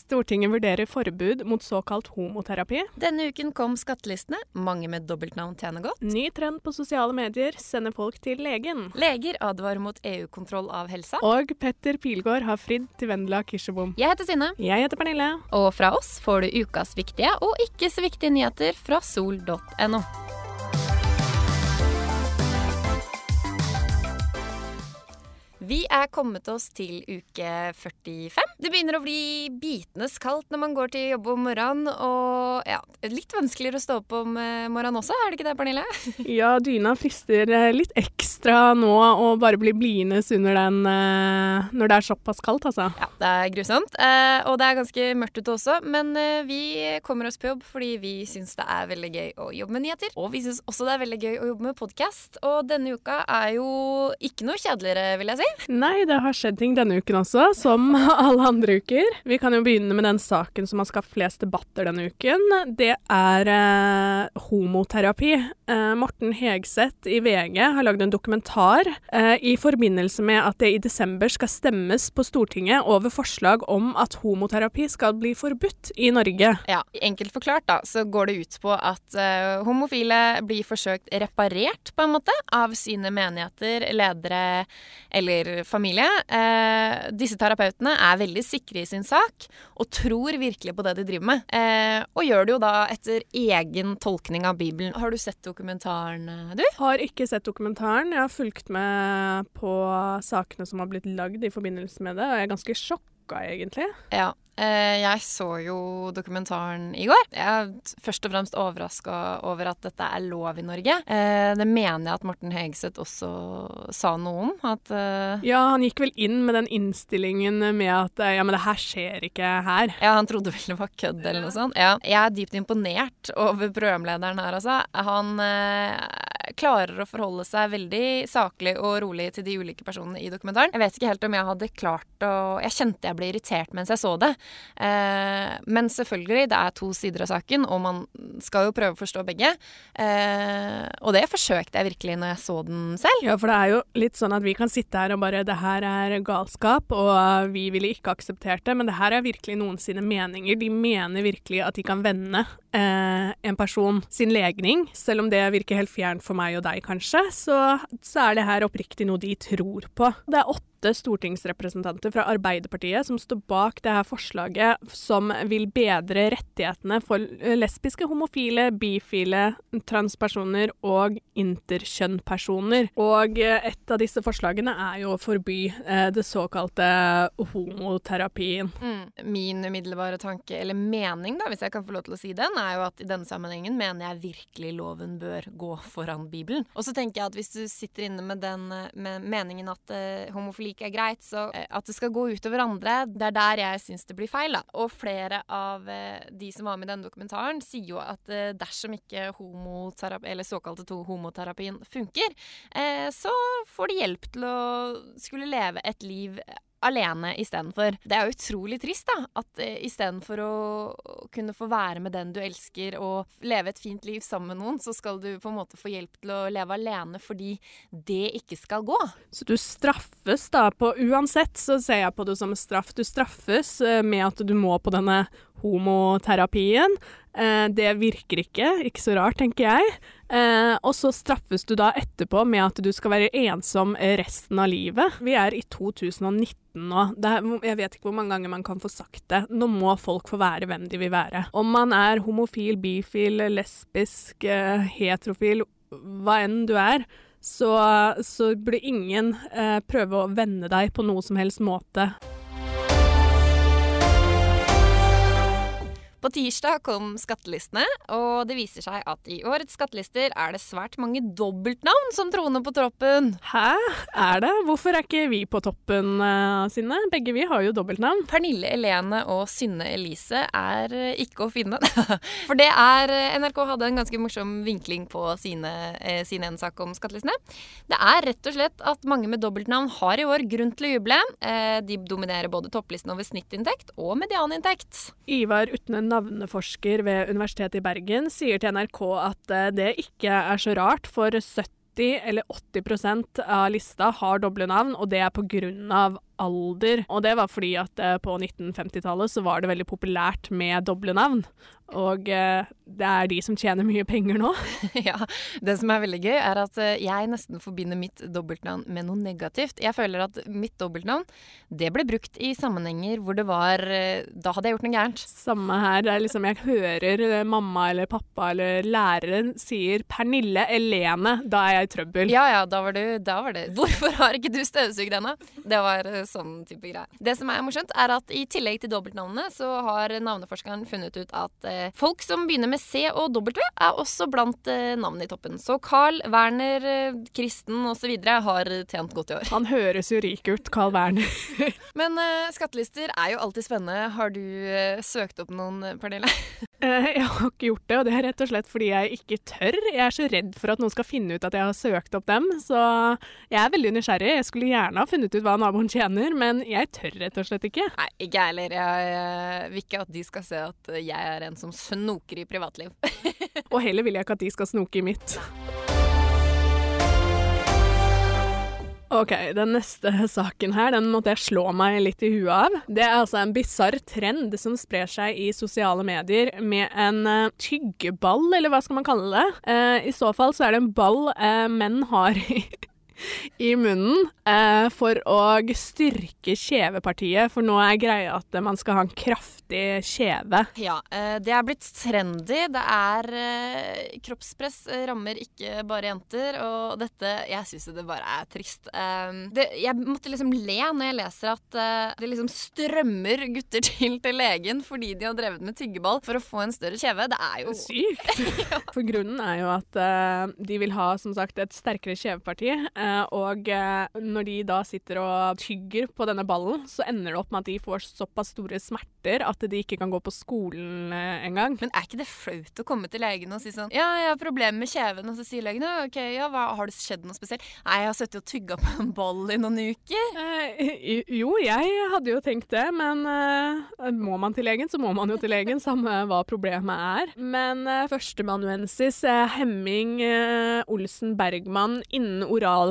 Stortinget vurderer forbud mot såkalt homoterapi. Denne uken kom skattelistene. Mange med dobbeltnavn tjener godt. Ny trend på sosiale medier sender folk til legen. Leger advarer mot EU-kontroll av helsa. Og Petter Pilgaard har fridd til Vendela Kirsebom. Jeg heter Synne. Jeg heter Pernille. Og fra oss får du ukas viktige og ikke så viktige nyheter fra sol.no. Vi er kommet oss til uke 45. Det begynner å bli bitende kaldt når man går til jobb om morgenen. Og ja, litt vanskeligere å stå opp om eh, morgenen også, er det ikke det, Pernille? Ja, dyna frister eh, litt ekstra nå å bare bli bliende under den eh, når det er såpass kaldt, altså. Ja, det er grusomt. Og det er ganske mørkt ute også. Men vi kommer oss på jobb fordi vi syns det er veldig gøy å jobbe med nyheter. Og vi syns også det er veldig gøy å jobbe med podkast. Og denne uka er jo ikke noe kjedeligere, vil jeg si. Nei, det har skjedd ting denne uken også, som alle andre uker. Vi kan jo begynne med den saken som har skapt flest debatter denne uken. Det er eh, homoterapi. Eh, Morten Hegseth i VG har lagd en dokumentar eh, i forbindelse med at det i desember skal stemmes på Stortinget over forslag om at homoterapi skal bli forbudt i Norge. Ja, Enkelt forklart da, så går det ut på at uh, homofile blir forsøkt reparert, på en måte, av sine menigheter, ledere eller familie. Eh, disse terapeutene er veldig sikre i sin sak og tror virkelig på det de driver med. Eh, og gjør det jo da etter egen tolkning av Bibelen. Har du sett dokumentaren, du? Har ikke sett dokumentaren. Jeg har fulgt med på sakene som har blitt lagd i forbindelse med det, og jeg er ganske sjokka, egentlig. Ja, Eh, jeg så jo dokumentaren i går. Jeg er først og fremst overraska over at dette er lov i Norge. Eh, det mener jeg at Morten Hegseth også sa noe om. At eh, Ja, han gikk vel inn med den innstillingen med at ja, men det her skjer ikke her. Ja, han trodde vel det var kødd eller noe sånt. Ja. Jeg er dypt imponert over programlederen her, altså. Han klarer å forholde seg veldig saklig og rolig til de ulike personene i dokumentaren. Jeg vet ikke helt om jeg hadde klart å Jeg kjente jeg ble irritert mens jeg så det. Eh, men selvfølgelig, det er to sider av saken, og man skal jo prøve å forstå begge. Eh, og det forsøkte jeg virkelig når jeg så den selv. Ja, for det er jo litt sånn at vi kan sitte her og bare Det her er galskap, og vi ville ikke akseptert det, men det her er virkelig noen sine meninger. De mener virkelig at de kan vende eh, en person sin legning, selv om det virker helt fjernt for meg og deg, kanskje, så, så er det her oppriktig noe de tror på. Det er åtte åtte stortingsrepresentanter fra Arbeiderpartiet som står bak det her forslaget som vil bedre rettighetene for lesbiske, homofile, bifile, transpersoner og interkjønnpersoner. Og et av disse forslagene er jo å forby eh, det såkalte homoterapien. Mm. Min umiddelbare tanke, eller mening, da, hvis jeg kan få lov til å si den, er jo at i denne sammenhengen mener jeg virkelig loven bør gå foran Bibelen. Og så tenker jeg at hvis du sitter inne med den med meningen at uh, homofili like er greit. Så eh, at det skal gå utover andre, det er der jeg syns det blir feil. da. Og flere av eh, de som var med i denne dokumentaren, sier jo at eh, dersom ikke homoterapi, eller såkalte homoterapien funker, så får de hjelp til å skulle leve et liv alene istedenfor. Det er jo utrolig trist, da. At uh, istedenfor å kunne få være med den du elsker og leve et fint liv sammen med noen, så skal du på en måte få hjelp til å leve alene fordi det ikke skal gå. Så du straffes da på Uansett så ser jeg på det som straff. Du straffes uh, med at du må på denne homoterapien. Uh, det virker ikke. Ikke så rart, tenker jeg. Eh, og så straffes du da etterpå med at du skal være ensom resten av livet. Vi er i 2019 nå. Er, jeg vet ikke hvor mange ganger man kan få sagt det. Nå må folk få være hvem de vil være. Om man er homofil, bifil, lesbisk, eh, heterofil, hva enn du er, så, så burde ingen eh, prøve å vende deg på noe som helst måte. På tirsdag kom skattelistene, og det viser seg at i årets skattelister er det svært mange dobbeltnavn som troner på troppen. Hæ? Er det? Hvorfor er ikke vi på toppen uh, Synne? Begge vi har jo dobbeltnavn. Pernille Elene og Synne Elise er uh, ikke å finne. For det er uh, NRK hadde en ganske morsom vinkling på sine, uh, sin sak om skattelistene. Det er rett og slett at mange med dobbeltnavn har i år grunn til å juble. de dominerer både topplisten over snittinntekt og medianinntekt. Ivar Utne navneforsker ved Universitetet i Bergen, sier til NRK at eh, det ikke er så rart, for 70 eller 80% av lista har doble navn, og det er pga. Alder. Og det var fordi at eh, på 1950-tallet så var det veldig populært med doble navn. Og eh, det er de som tjener mye penger nå. ja. Det som er veldig gøy, er at eh, jeg nesten forbinder mitt dobbeltnavn med noe negativt. Jeg føler at mitt dobbeltnavn, det ble brukt i sammenhenger hvor det var Da hadde jeg gjort noe gærent. Samme her. Det er liksom jeg hører mamma eller pappa eller læreren sier 'Pernille Elene', da er jeg i trøbbel. Ja ja, da var, du, da var det Hvorfor har ikke du støvsugd ennå? Det var sånn type greier. Det som er morsomt, er at i tillegg til dobbeltnavnene, så har navneforskeren funnet ut at eh, folk som begynner med C og W, er også blant eh, navnene i toppen. Så Carl, Werner, eh, Kristen osv. har tjent godt i år. Han høres jo rik ut, Carl Werner. Men eh, skattelister er jo alltid spennende. Har du eh, søkt opp noen, Pernille? Eh, jeg har ikke gjort det, og det er rett og slett fordi jeg ikke tør. Jeg er så redd for at noen skal finne ut at jeg har søkt opp dem, så jeg er veldig nysgjerrig. Jeg skulle gjerne ha funnet ut hva naboen tjener, men jeg tør rett og slett ikke. Nei, ikke heller. Jeg eh, vil ikke at de skal se at jeg er en som snoker i privatliv. Og heller vil jeg ikke at de skal snoke i mitt. Ok, den neste saken her, den måtte jeg slå meg litt i huet av. Det er altså en bisarr trend som sprer seg i sosiale medier med en uh, tyggeball, eller hva skal man kalle det? Uh, I så fall så er det en ball uh, menn har i i munnen eh, for å styrke kjevepartiet, for nå er greia at man skal ha en kraftig kjeve. Ja, eh, det er blitt trendy. Det er eh, Kroppspress rammer ikke bare jenter, og dette Jeg syns jo det bare er trist. Eh, det, jeg måtte liksom le når jeg leser at eh, det liksom strømmer gutter til til legen fordi de har drevet med tyggeball for å få en større kjeve. Det er jo Sykt! For grunnen er jo at eh, de vil ha, som sagt, et sterkere kjeveparti. Eh, og eh, når de da sitter og tygger på denne ballen, så ender det opp med at de får såpass store smerter at de ikke kan gå på skolen uh, engang. Men er ikke det flaut å komme til legen og si sånn Ja, jeg har problemer med kjeven, og så sier legen ja, OK, ja, hva, har det skjedd noe spesielt? Nei, jeg har sittet og tygga på en ball i noen uker. Eh, jo, jeg hadde jo tenkt det, men eh, må man til legen, så må man jo til legen, samme hva problemet er. Men eh, førstemannuensis eh, Hemming eh, Olsen Bergman innen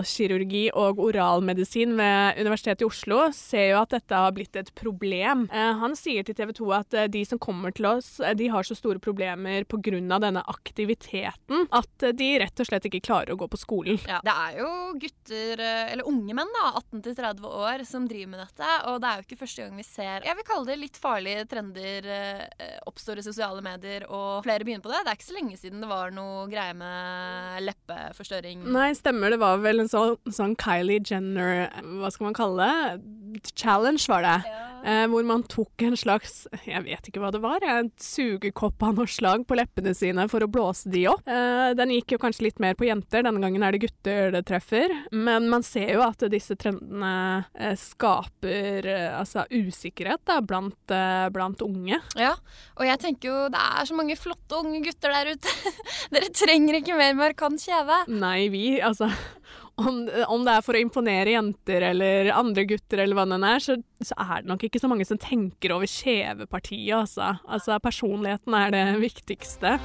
oralkirurgi og oralmedisin ved Universitetet i Oslo ser jo at dette har blitt et problem. Eh, han sier til TV 2 at eh, de som kommer til oss, eh, de har så store problemer pga. denne aktiviteten at de rett og slett ikke klarer å gå på skolen. Ja, det er jo gutter, eller unge menn, da, 18 til 30 år, som driver med dette. Og det er jo ikke første gang vi ser Jeg vil kalle det litt farlige trender oppstår i sosiale medier, og flere begynner på det. Det er ikke så lenge siden det var noe greie med leppeforstørring. Nei, stemmer. Det var vel en sånn, sånn Kylie Jenner, hva skal man kalle det? Challenge, var det. Eh, hvor man tok en slags, jeg vet ikke hva det var, en sugekopp av noe slag på leppene sine for å blåse de opp. Eh, den gikk jo kanskje litt mer på jenter, denne gangen er det gutter det treffer. Men man ser jo at disse trendene eh, skaper eh, altså usikkerhet da, blant, eh, blant unge. Ja, og jeg tenker jo det er så mange flotte unge gutter der ute. Dere trenger ikke mer markant kjeve. Nei, vi, altså om, om det er for å imponere jenter eller andre gutter eller hva det er, så, så er det nok ikke så mange som tenker over kjevepartiet, altså. Altså, personligheten er det viktigste.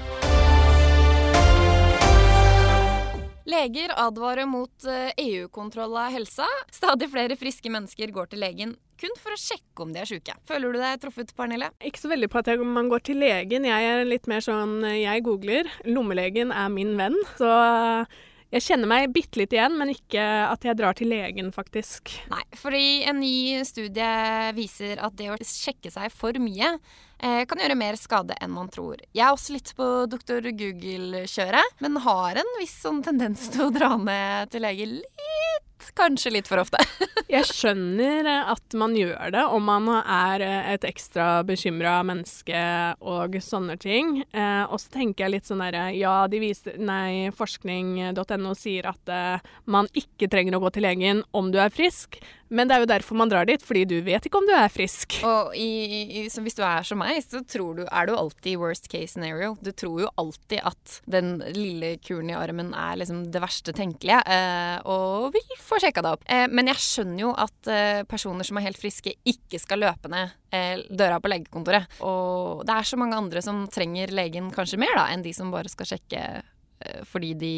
Leger advarer mot eh, EU-kontroll av helsa. Stadig flere friske mennesker går til legen kun for å sjekke om de er syke. Føler du deg truffet, Pernille? Ikke så veldig på at man går til legen. Jeg er litt mer sånn Jeg googler. Lommelegen er min venn. Så jeg kjenner meg bitte litt igjen, men ikke at jeg drar til legen, faktisk. Nei, fordi en ny studie viser at det å sjekke seg for mye eh, kan gjøre mer skade enn man tror. Jeg er også litt på doktor Google-kjøret, men har en viss sånn tendens til å dra ned til lege litt. Kanskje litt for ofte. Jeg skjønner at man gjør det om man er et ekstra bekymra menneske og sånne ting. Eh, og så tenker jeg litt sånn derre Ja, de viser Nei, forskning.no sier at eh, man ikke trenger å gå til legen om du er frisk. Men det er jo derfor man drar dit, fordi du vet ikke om du er frisk. Og i, i, hvis du er som meg, så tror du, er du alltid worst case scenario. Du tror jo alltid at den lille kuren i armen er liksom det verste tenkelige, eh, og vil få sjekka deg opp. Eh, men jeg skjønner jo at eh, personer som er helt friske, ikke skal løpe ned eh, døra på legekontoret. Og det er så mange andre som trenger legen kanskje mer da, enn de som bare skal sjekke fordi de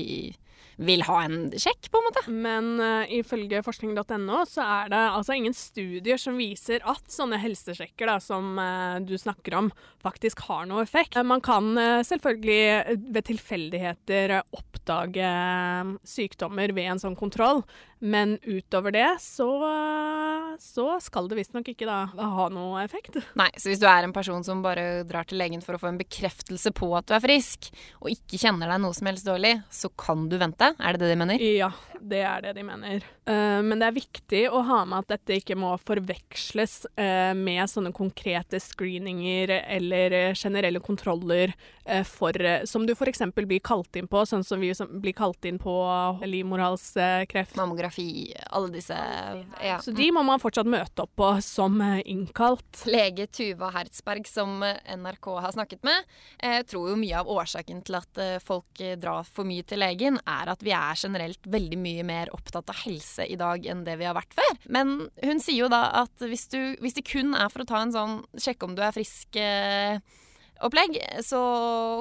vil ha en sjekk, på en måte. Men uh, ifølge forskning.no så er det altså ingen studier som viser at sånne helsesjekker da, som uh, du snakker om, faktisk har noe effekt. Man kan selvfølgelig ved tilfeldigheter oppdage sykdommer ved en sånn kontroll, men utover det så, så skal det visstnok ikke da ha noe effekt. Nei, så hvis du er en person som bare drar til legen for å få en bekreftelse på at du er frisk, og ikke kjenner deg noe som helst dårlig, så kan du vente. Er det det de mener? Ja, det er det de mener. Uh, men det er viktig å ha med at dette ikke må forveksles uh, med sånne konkrete screeninger eller uh, generelle kontroller for, som du f.eks. blir kalt inn på, sånn som vi som blir kalt inn på livmorhalskreft. Mammografi, alle disse ja. Så de må man fortsatt møte opp på som innkalt. Lege Tuva Hertzberg, som NRK har snakket med, tror jo mye av årsaken til at folk drar for mye til legen, er at vi er generelt veldig mye mer opptatt av helse i dag enn det vi har vært før. Men hun sier jo da at hvis, du, hvis det kun er for å ta en sånn sjekke om du er frisk eh, opplegg, så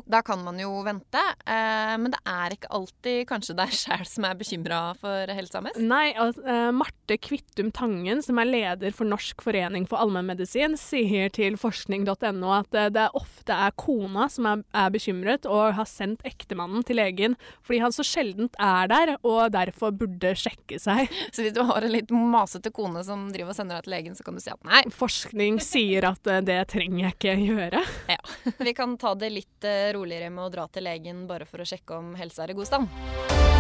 da kan man jo vente. Eh, men det er ikke alltid kanskje deg sjæl som er bekymra for helsa mest? Nei, uh, Marte Kvittum Tangen, som er leder for Norsk forening for allmennmedisin, sier til forskning.no at uh, det ofte er kona som er, er, bekymret og har sendt ektemannen til legen fordi han så sjeldent er der og derfor burde sjekke seg. Så hvis du har en litt masete kone som driver og sender deg til legen, så kan du si at nei. Forskning sier at uh, det trenger jeg ikke gjøre. Ja. Vi kan ta det litt eh, roligere med å dra til legen bare for å sjekke om helsa er i god stand.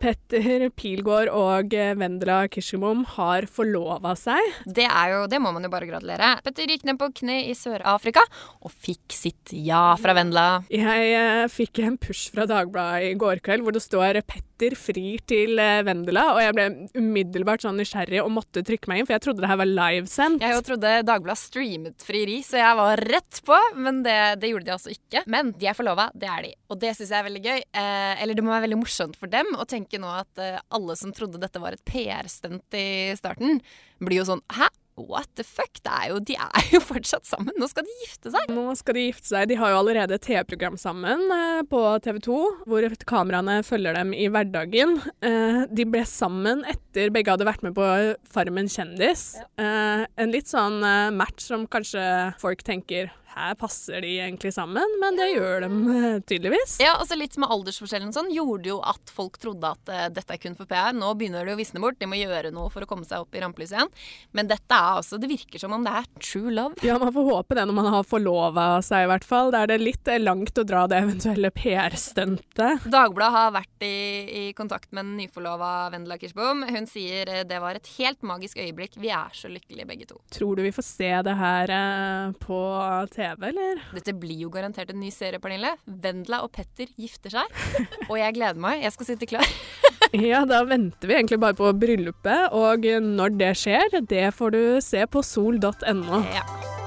Petter Pilgaard og eh, Vendela Kishimom har forlova seg. Det, er jo, det må man jo bare gratulere. Petter gikk ned på kne i Sør-Afrika og fikk sitt ja fra Vendela. Jeg eh, fikk en push fra Dagbladet i går kveld hvor det står 'Petter frir til eh, Vendela', og jeg ble umiddelbart sånn nysgjerrig og måtte trykke meg inn, for jeg trodde det her var livesendt. Jeg trodde Dagbladet streamet frieri, så jeg var rett på, men det, det gjorde de altså ikke. Men de er forlova, det er de, og det syns jeg er veldig gøy. Eh, eller det må være veldig morsomt for dem å tenke nå at eh, alle som trodde dette var et PR-stunt i starten, blir jo sånn Hæ? What the fuck? Er jo, de er jo fortsatt sammen. Nå skal de gifte seg. Nå skal de gifte seg. De har jo allerede et TV-program sammen uh, på TV 2, hvor kameraene følger dem i hverdagen. Uh, de ble sammen etter begge hadde vært med på Farmen kjendis. Ja. en litt sånn match som kanskje folk tenker her passer de egentlig sammen, men det gjør de eh, tydeligvis. Ja, altså litt med aldersforskjellen sånn gjorde jo at folk trodde at uh, dette er kun for PR. Nå begynner det å visne bort, de må gjøre noe for å komme seg opp i rampelyset igjen. Men dette er altså, det virker som om det er true love. Ja, man får håpe det når man har forlova seg i hvert fall. Da er det litt eh, langt å dra det eventuelle PR-stuntet. Dagbladet har vært i, i kontakt med den nyforlova Vendela Kirsbom. Hun sier det var et helt magisk øyeblikk. Vi er så lykkelige begge to. Tror du vi får se det her uh, på TV? TV, eller? Dette blir jo garantert en ny serie, Pernille. Vendela og Petter gifter seg. Og jeg gleder meg. Jeg skal sitte klar. ja, da venter vi egentlig bare på bryllupet. Og når det skjer, det får du se på sol.no. Ja.